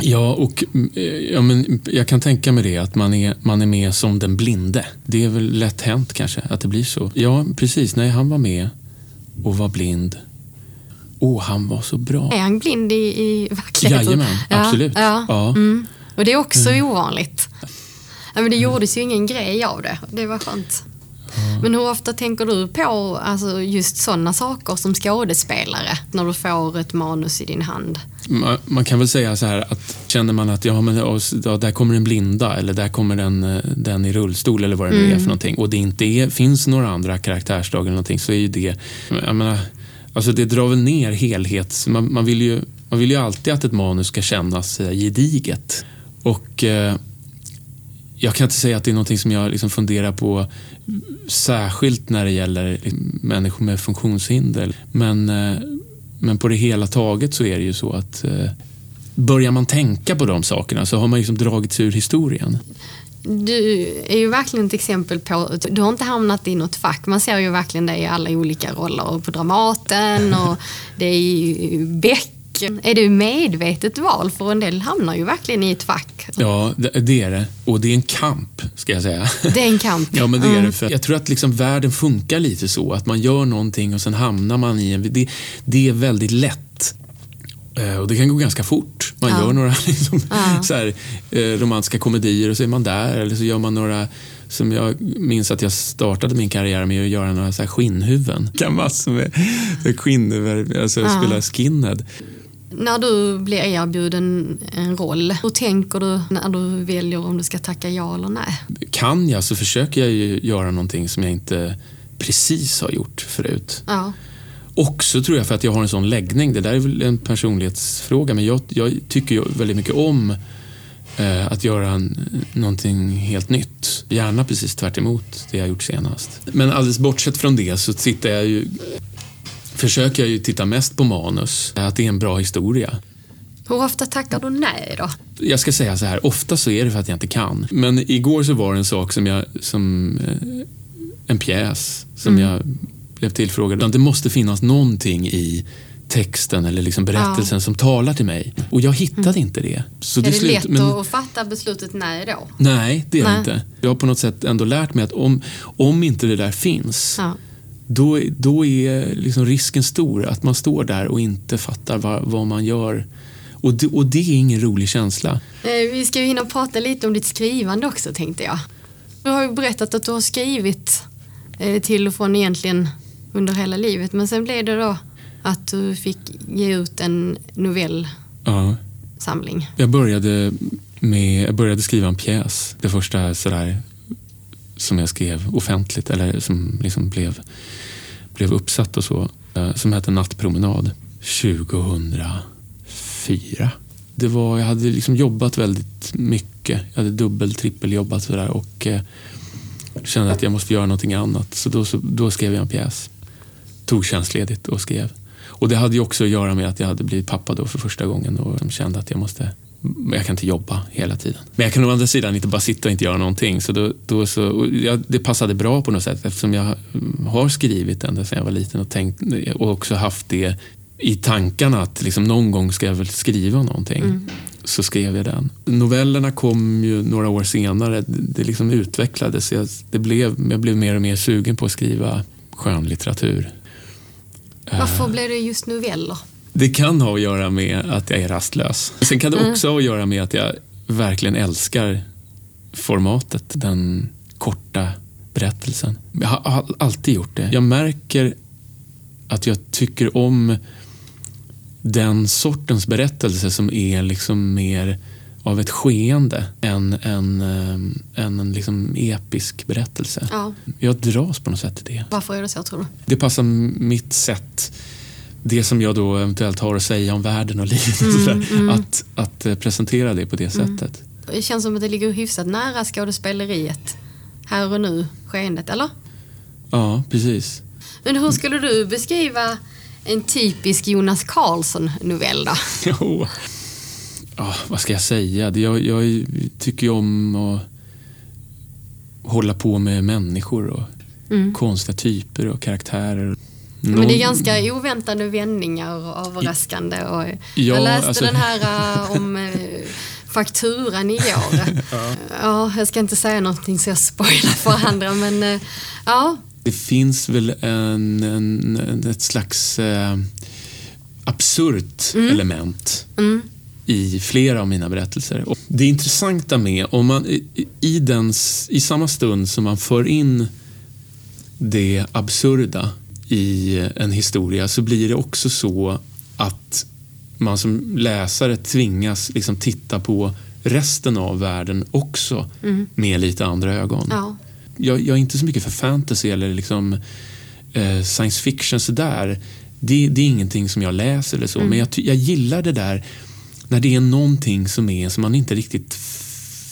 Ja, och mm, eh, ja, men jag kan tänka mig det, att man är, man är med som den blinde. Det är väl lätt hänt kanske, att det blir så. Ja, precis. Nej, han var med och var blind. Åh, han var så bra. Är han blind i, i verkligheten? Jajamän, absolut. Ja, Ja. Mm. Och det är också ovanligt. Ja, men det gjordes ju ingen grej av det. Det var skönt. Men hur ofta tänker du på alltså, just sådana saker som skådespelare när du får ett manus i din hand? Man, man kan väl säga så här att känner man att ja, men, ja, där kommer den blinda eller där kommer den, eh, den i rullstol eller vad det nu är för någonting och det inte är, finns några andra karaktärsdrag eller någonting så är ju det, jag menar, alltså det drar väl ner helhets... Man, man, vill ju, man vill ju alltid att ett manus ska kännas eh, gediget. Och eh, jag kan inte säga att det är någonting som jag liksom funderar på särskilt när det gäller människor med funktionshinder. Men, eh, men på det hela taget så är det ju så att eh, börjar man tänka på de sakerna så har man liksom dragits ur historien. Du är ju verkligen ett exempel på, du har inte hamnat i något fack. Man ser ju verkligen det i alla olika roller. På Dramaten och det är i Beck. Är det medvetet val? För en del hamnar ju verkligen i ett fack. Ja, det, är det. Och det är en kamp, ska jag säga. Det är en kamp. [laughs] Ja, men det är det. För jag tror att liksom världen funkar lite så. Att man gör någonting och sen hamnar man i en... Det, det är väldigt lätt. Eh, Och det kan gå ganska fort. Man Ja. gör några [laughs] liksom, Ja. så här, eh, romantiska komedier och så är man där. Eller så gör man några som jag minns att jag startade min karriär med att göra några så här skinnhuvuden. Kan massor med med skinnhuvud, alltså Ja. spela skinhead. När du blir erbjuden en roll, hur tänker du när du väljer om du ska tacka ja eller nej? Kan jag så försöker jag ju göra någonting som jag inte precis har gjort förut. Ja. Också tror jag för att jag har en sån läggning. Det där är väl en personlighetsfråga men jag, jag tycker ju väldigt mycket om eh, att göra en, någonting helt nytt. Gärna precis tvärt emot det jag gjort senast. Men alldeles bortsett från det så tittar jag ju försöker jag ju titta mest på manus. Att det är en bra historia. Hur ofta tackar du nej då? Jag ska säga så här, ofta så är det för att jag inte kan. Men igår så var det en sak som jag, som eh, en pjäs som jag blev tillfrågad. Det måste finnas någonting i texten eller liksom berättelsen som talar till mig. Och jag hittade inte det. Så är det slut- lätt men- att fatta beslutet nej då? Nej, det är det Nej. inte. Jag har på något sätt ändå lärt mig att om, om inte det där finns, Ja. Då, då är liksom risken stor att man står där och inte fattar vad, vad man gör. Och det, och det är ingen rolig känsla. Eh, Vi ska ju hinna prata lite om ditt skrivande också tänkte jag. Du har ju berättat att du har skrivit eh, till och från egentligen under hela livet men sen blev det då att du fick ge ut en novellsamling. Ja, jag började, med, jag började skriva en pjäs. Det första sådär, som jag skrev offentligt eller som liksom blev, blev uppsatt och så. Eh, som hette Nattpromenad 2004. Det var, jag hade liksom jobbat väldigt mycket. Jag hade dubbel, trippel jobbat sådär och eh, kände att jag måste göra någonting annat. Så då, så då skrev jag en pjäs. Tog tjänstledigt och skrev. Och det hade ju också att göra med att jag hade blivit pappa då för första gången och kände att jag måste jag kan inte jobba hela tiden. Men jag kan å andra sidan inte bara sitta och inte göra någonting. Så då, då så, jag, det passade bra på något sätt eftersom jag mm, har skrivit ända sedan jag var liten och, tänkt, och också haft det i tankarna att liksom någon gång ska jag väl skriva någonting. Så skrev jag den. Novellerna kom ju några år senare. Det, det liksom utvecklades. Jag, det blev, jag blev mer och mer sugen på att skriva skönlitteratur. Varför blev det just noveller? Det kan ha att göra med att jag är rastlös. Sen kan det också ha att göra med att jag verkligen älskar formatet, den korta berättelsen. Jag har all- alltid gjort det. Jag märker att jag tycker om den sortens berättelse som är liksom mer av ett skeende än en, eh, än en liksom episk berättelse. Ja. Jag dras på något sätt till det. Varför är det så tror du? Det passar mitt sätt, det som jag då eventuellt har att säga om världen och livet, och sådär, Att, att eh, presentera det på det sättet. Det känns som att det ligger hyfsat nära skådespeleriet. Här och nu, skeendet, eller? Ja, precis. Men hur skulle du beskriva en typisk Jonas Karlsson-novell då? [laughs] Jo. Ja, vad ska jag säga? Jag, jag tycker ju om att hålla på med människor och konstiga typer och karaktärer. Men det är Någon- ganska oväntade vändningar och överraskande. Och Ja, jag läste alltså- den här äh, om äh, fakturan igår. [laughs] ja. jag ska inte säga någonting så jag spoilar för andra men äh, ja. Det finns väl en, en, ett slags eh, absurt element i flera av mina berättelser. Och det intressanta med, om man i, i, den, i samma stund som man för in det absurda i en historia så blir det också så att man som läsare tvingas liksom titta på resten av världen också med lite andra ögon ja. jag, jag är inte så mycket för fantasy eller liksom, eh, science fiction sådär. Det, det är ingenting som jag läser eller så. Men jag, jag gillar det där när det är någonting som, är, som man inte riktigt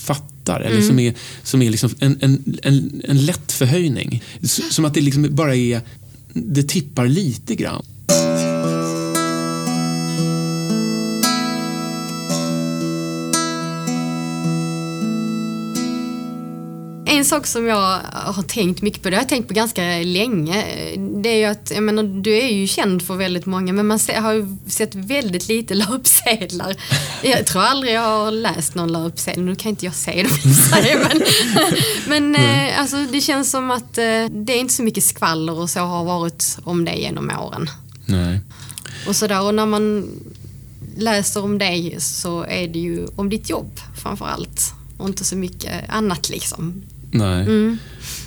fattar. Eller som är, som är liksom en, en, en, en lätt förhöjning. S- Som att det liksom bara är, det tippar lite grann. En sak som jag har tänkt mycket på, det har jag tänkt på ganska länge, det är ju att, jag menar, du är ju känd för väldigt många men man har ju sett väldigt lite [laughs] löpsedlar. Jag tror aldrig jag har läst någon löpsedel, nu kan inte jag se dem men, [laughs] men eh, alltså, det känns som att eh, det är inte så mycket skvaller och så har varit om det genom åren. Nej. Och sådär, och när man läser om dig så är det ju om ditt jobb framför allt och inte så mycket annat liksom. Nej.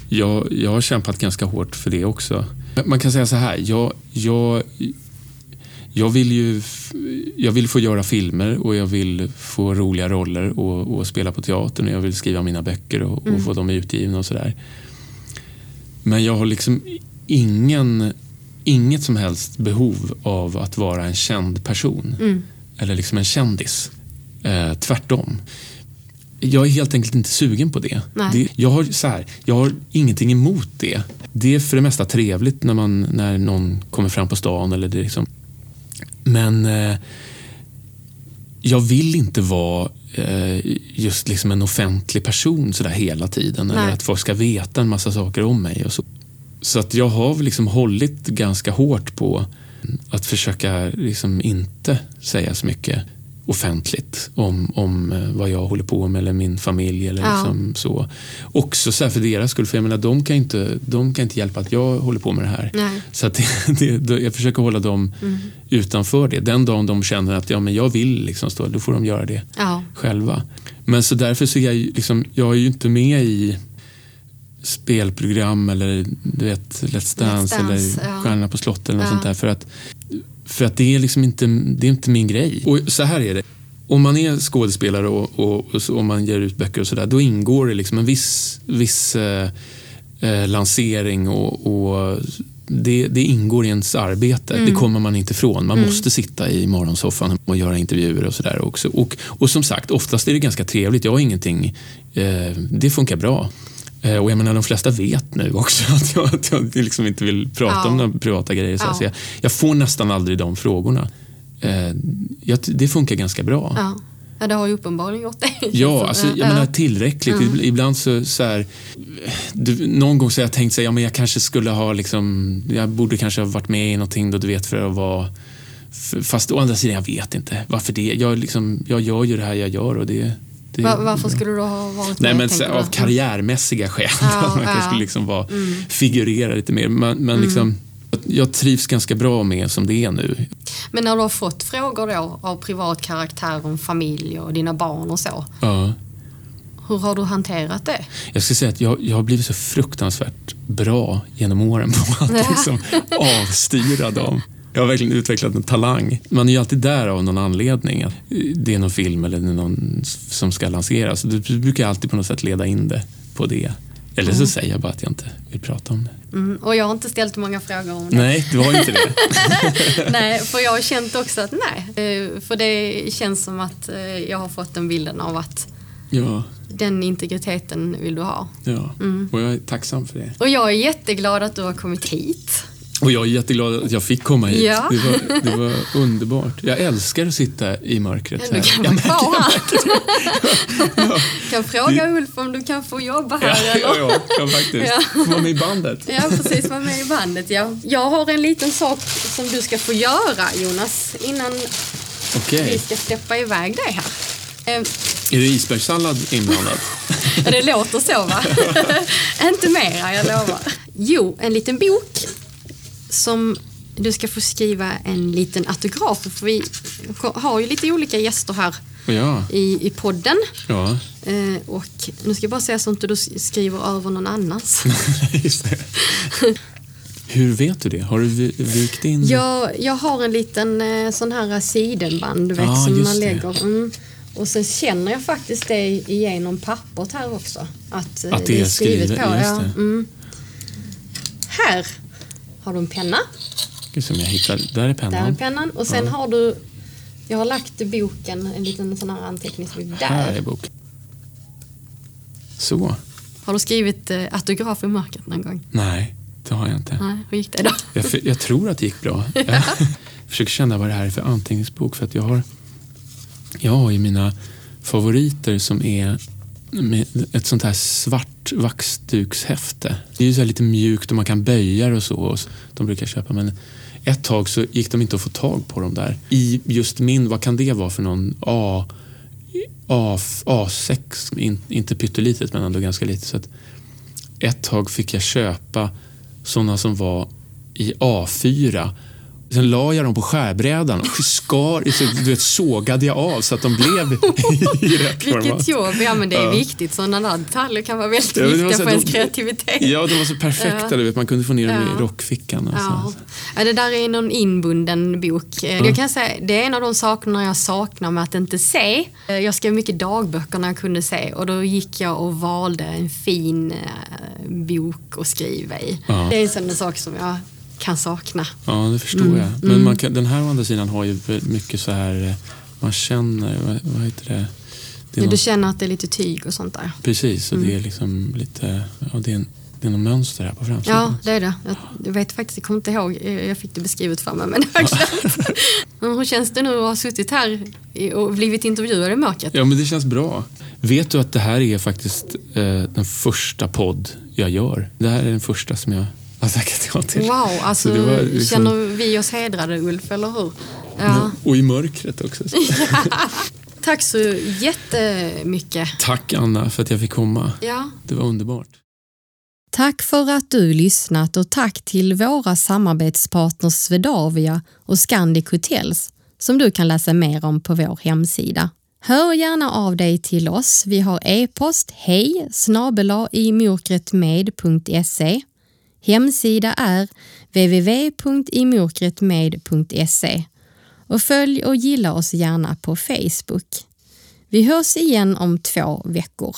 Jag, jag har kämpat ganska hårt för det också. Man kan säga så här, jag, jag, jag vill ju jag vill få göra filmer och jag vill få roliga roller och, och spela på teatern och jag vill skriva mina böcker och, och få dem utgivna och sådär. Men jag har liksom ingen, inget som helst behov av att vara en känd person. Eller liksom en kändis. Eh, tvärtom. Jag är helt enkelt inte sugen på det. Det jag, har, så här, jag har ingenting emot det. Det är för det mesta trevligt när, man, när någon kommer fram på stan. Eller det liksom. Men eh, jag vill inte vara eh, just liksom en offentlig person sådär hela tiden. Eller Nej. att folk ska veta en massa saker om mig. Och så. så att jag har liksom hållit ganska hårt på att försöka liksom inte säga så mycket offentligt om, om eh, vad jag håller på med eller min familj. Eller Ja. liksom så. Också så för deras skull, för jag menar, de, kan inte, de kan inte hjälpa att jag håller på med det här. Nej. Så [laughs] det, det, jag försöker hålla dem utanför det. Den dagen de känner att ja, men jag vill liksom stå, då får de göra det Ja. själva. Men så därför så är jag, liksom, jag är ju inte med i spelprogram eller du vet, Let's Dance, Let's Dance, eller ja. Stjärnorna på slottet eller något Ja. sånt där. För att, för att det är liksom inte, det är inte min grej. Och så här är det. Om man är skådespelare och, och, och, och man ger ut böcker och sådär, då ingår det liksom en viss, viss eh, eh, lansering och, och det, det ingår i ens arbete. Det kommer man inte ifrån. Man måste sitta i morgonsoffan och göra intervjuer och sådär också. Och, och som sagt, oftast är det ganska trevligt. Jag har ingenting, eh, det funkar bra. Eh, Och jag menar, de flesta vet nu också [laughs] att jag, att jag liksom inte vill prata Ja. om några privata grejer. Så, Ja. att säga. jag får nästan aldrig de frågorna. Eh, jag, det funkar ganska bra. Ja. ja, det har ju uppenbarligen gjort det. Ja, [laughs] alltså, jag Ja. menar tillräckligt. Mm. Ibland så, så här, du, någon gång så har jag tänkt sig, ja men jag kanske skulle ha liksom, jag borde kanske ha varit med i någonting då du vet för att vara Fast å andra sidan, jag vet inte varför det. Jag, liksom, jag gör ju det här jag gör och det... det Va- varför skulle du då ha varit Nej, med? men du? av karriärmässiga skäl. Ja, [laughs] man kanske ja. Mm. skulle liksom vara, figurera lite mer. Men, men liksom, jag trivs ganska bra med som det är nu. Men när du har fått frågor då av privat karaktär om familj och dina barn och så. Ja. Hur har du hanterat det? Jag ska säga att jag, jag har blivit så fruktansvärt bra genom åren på att [laughs] liksom avstyra dem. Jag har verkligen utvecklat en talang. Man är ju alltid där av någon anledning. Det är någon film eller någon som ska lanseras. Du brukar alltid på något sätt leda in det på det. Eller så mm. säger jag bara att jag inte vill prata om det. Mm, och jag har inte ställt många frågor om det. Nej, du har inte det. [laughs] nej, för jag har känt också att nej. Eh, för det känns som att eh, jag har fått den bilden av att ja. den integriteten vill du ha. Ja, mm. och jag är tacksam för det. Och jag är jätteglad att du har kommit hit. Och jag är jätteglad att jag fick komma hit. Ja. Det, var, det var underbart. Jag älskar att sitta i mörkret. Ja, du kan vara kvar här. kan fråga Ulf om du kan få jobba här. Ja, eller? ja, ja, faktiskt. Ja. Vara med i bandet. Ja, precis. Vara med i bandet. Ja. Jag har en liten sak som du ska få göra, Jonas, innan okay. vi ska släppa iväg dig här. Är det isbergssallad inblandad? ja, det låter så va? [laughs] [laughs] Inte mera, jag lovar. Jo, en liten bok som du ska få skriva en liten autograf för vi har ju lite olika gäster här ja. i, i podden. Ja. Eh, och nu ska jag bara säga så att du skriver över någon annans. [laughs] Hur vet du det? Har du vikt in? Jag, jag har en liten eh, sån här sidenband du vet, ah, som man lägger. Mm. Och sen känner jag faktiskt det igenom pappret här också. Att, eh, att det är skrivet, skrivet på. Ja. Mm. Här har du en penna. Gud som jag hittar. Där är pennan. Där är pennan. Och sen ja. har du, jag har lagt boken, en liten sån här anteckningsbok där. Här är boken. Så. Har du skrivit eh, autograf i mörkret någon gång? Nej, det har jag inte. Nej, hur gick det då? Jag, jag tror att det gick bra. [laughs] jag [laughs] försöker känna vad det här är för anteckningsbok för att jag har, jag har ju mina favoriter som är med ett sånt här svart vaxdukshäfte. Det är ju så lite mjukt och man kan böja det och så. Och de brukar köpa men ett tag så gick de inte att få tag på dem där. I just min, vad kan det vara för någon A, A, A6, in, inte pyttelitet men ändå ganska litet. Så att ett tag fick jag köpa sådana som var i A4 Sen la jag dem på skärbrädan och skar, du vet, sågade jag av så att de blev i rätt format. Vilket jobb, ja men det är ja. viktigt. Sådana detaljer kan vara väldigt ja, viktiga för ens kreativitet. Ja, de var så perfekta. Ja. Du vet, man kunde få ner dem ja. i rockfickan. Och ja. ja, det där är någon inbunden bok. Eh, jag kan säga, det är en av de sakerna jag saknar med att inte se. Eh, jag skrev mycket dagböcker när jag kunde se och då gick jag och valde en fin eh, bok att skriva i. Det är en sån sak som jag kan sakna. Ja, det förstår mm. jag. Men mm. man kan, den här å andra sidan har ju mycket så här, eh, man känner, vad, vad heter det? det ja, något... Du känner att det är lite tyg och sånt där. Precis, och mm. det är liksom lite, ja, det är, en, det är något mönster här på framsidan. Ja, det är det. Jag, jag vet faktiskt, jag kommer inte ihåg, jag fick det beskrivet för mig. [laughs] Men Hur känns det nu att ha suttit här och blivit intervjuad i mörkret? Ja, men det känns bra. Vet du att det här är faktiskt eh, den första podd jag gör? Det här är den första som jag har tackat ja till. Wow, alltså liksom... känner vi oss hedrade Ulf, eller hur? Ja. Och i mörkret också. [laughs] Tack så jättemycket. Tack Anna för att jag fick komma. Ja. Det var underbart. Tack för att du lyssnat och tack till våra samarbetspartners Swedavia och Scandic Hotels som du kan läsa mer om på vår hemsida. Hör gärna av dig till oss. Vi har e-post hej snabela i mörkretmed.se Hemsida är www.imokretmed.se och följ och gilla oss gärna på Facebook. Vi hörs igen om två veckor.